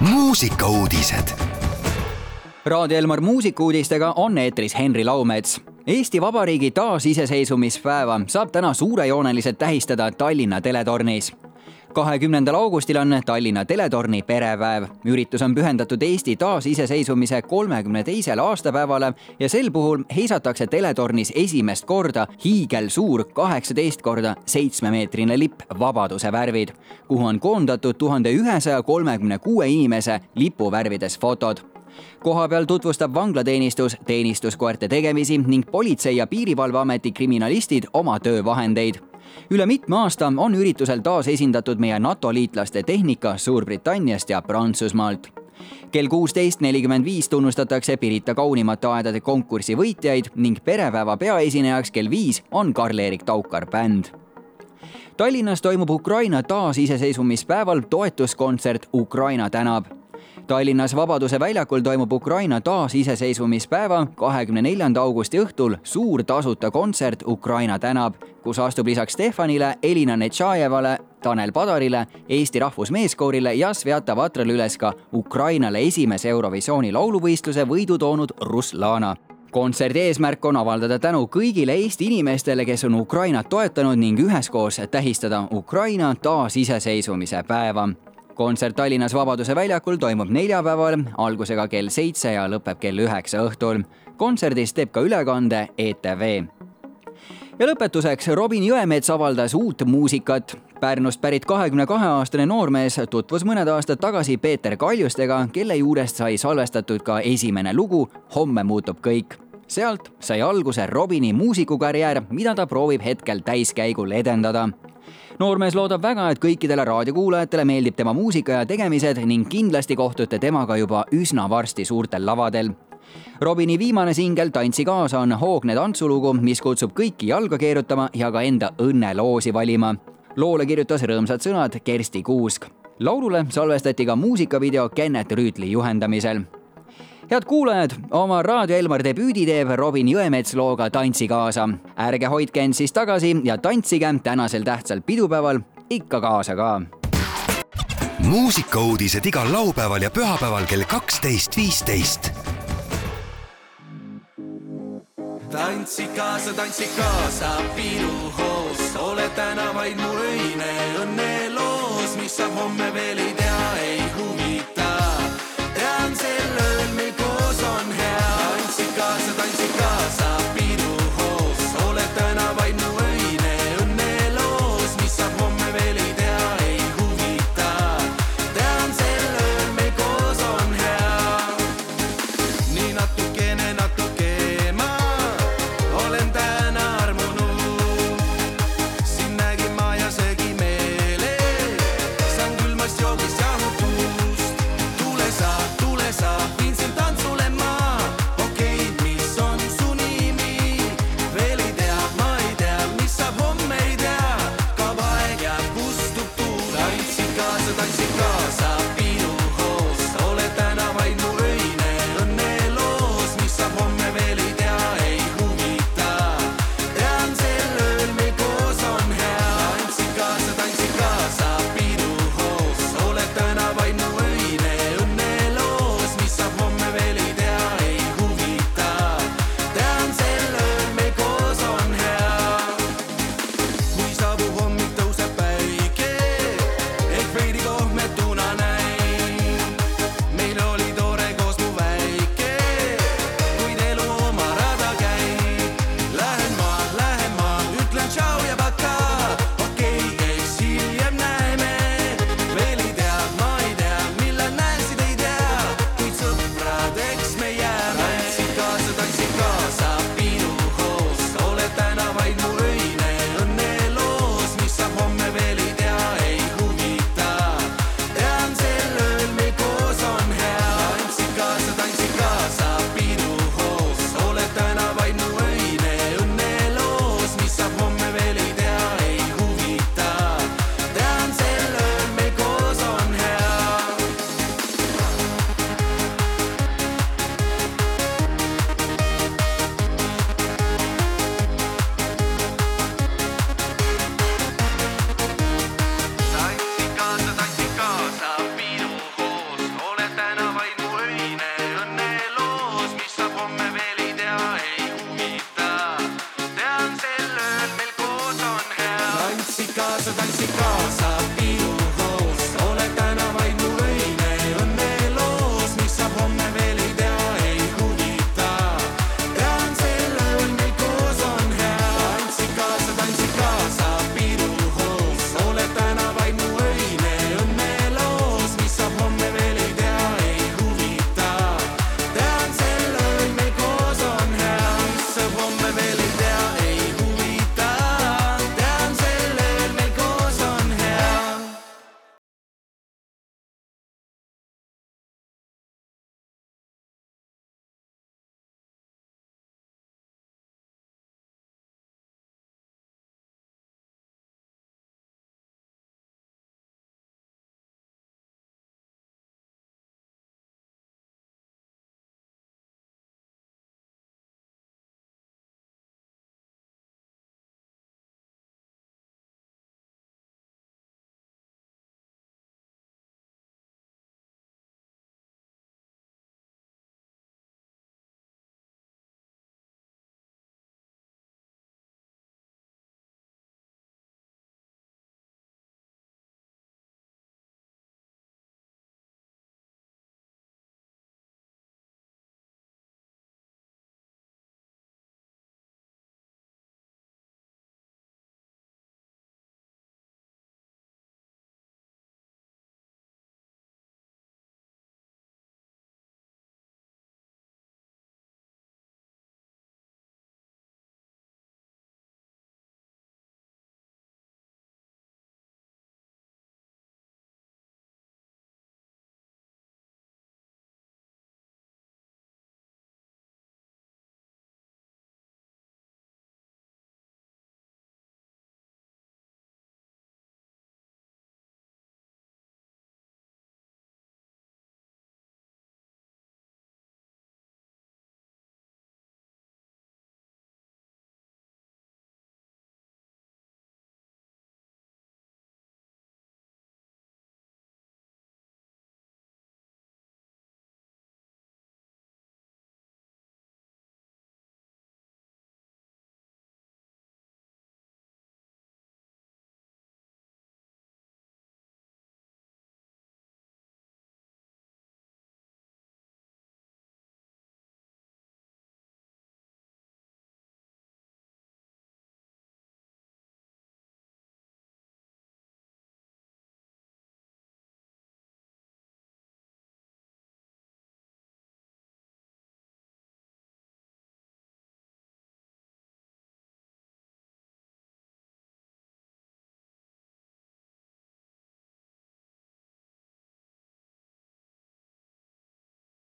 muusikauudised. Raadio Elmar muusikuudistega on eetris Henri Laumets. Eesti Vabariigi taasiseseisvumispäeva saab täna suurejooneliselt tähistada Tallinna teletornis kahekümnendal augustil on Tallinna teletorni perepäev. üritus on pühendatud Eesti taasiseseisvumise kolmekümne teisele aastapäevale ja sel puhul heisatakse teletornis esimest korda hiigelsuur kaheksateist korda seitsmemeetrine lipp Vabaduse värvid, kuhu on koondatud tuhande ühesaja kolmekümne kuue inimese lipuvärvides fotod kohapeal tutvustab vanglateenistus teenistuskoerte tegemisi ning Politsei- ja Piirivalveameti kriminalistid oma töövahendeid üle mitme aasta on üritusel taas esindatud meie NATO liitlaste tehnika Suurbritanniast ja Prantsusmaalt kell kuusteist nelikümmend viis tunnustatakse Pirita kaunimate aedade konkursi võitjaid ning perepäeva peaesinejaks kell viis on Karl-Erik Taukar bänd. Tallinnas toimub Ukraina taasiseseisvumispäeval toetuskontsert Ukraina tänab Tallinnas Vabaduse väljakul toimub Ukraina taasiseseisvumispäeva, kahekümne neljanda augusti õhtul suur tasuta kontsert Ukraina tänab, kus astub lisaks Stefanile, Elina Netšajevale, Tanel Padarile, Eesti Rahvusmeeskoorile ja Svjata Vatrale üles ka Ukrainale esimese Eurovisiooni lauluvõistluse võidu toonud Ruslana kontserdi eesmärk on avaldada tänu kõigile Eesti inimestele, kes on Ukrainat toetanud ning üheskoos tähistada Ukraina taasiseseisvumise päeva kontsert Tallinnas Vabaduse väljakul toimub neljapäeval algusega kell seitse ja lõpeb kell üheksa õhtul. kontserdist teeb ka ülekande ETV. ja lõpetuseks Robin Jõemets avaldas uut muusikat. Pärnust pärit kahekümne kahe aastane noormees tutvus mõned aastad tagasi Peeter Kaljustega, kelle juurest sai salvestatud ka esimene lugu Homme muutub kõik sealt sai alguse Robini muusikukarjäär, mida ta proovib hetkel täiskäigul edendada noormees loodab väga, et kõikidele raadiokuulajatele meeldib tema muusika ja tegemised ning kindlasti kohtute temaga juba üsna varsti suurtel lavadel. Robini viimane singel Tantsi kaasa on hoogne tantsulugu, mis kutsub kõiki jalga keerutama ja ka enda õnneloosi valima. loole kirjutas rõõmsad sõnad Kersti Kuusk. laulule salvestati ka muusikavideo Kennet Rüütli juhendamisel head kuulajad, oma Raadio Elmar debüüdi teeb Robin Jõemets looga Tantsi kaasa. ärge hoidke end siis tagasi ja tantsige tänasel tähtsal pidupäeval ikka kaasa ka. muusikauudised igal laupäeval ja pühapäeval kell kaksteist, viisteist. tantsi kaasa, tantsi kaasa piduhoos, ole täna vaid mu öine õnneloos, mis saab homme veel ei tea, ei huvita. Danse casa, dá-lhe-se casa.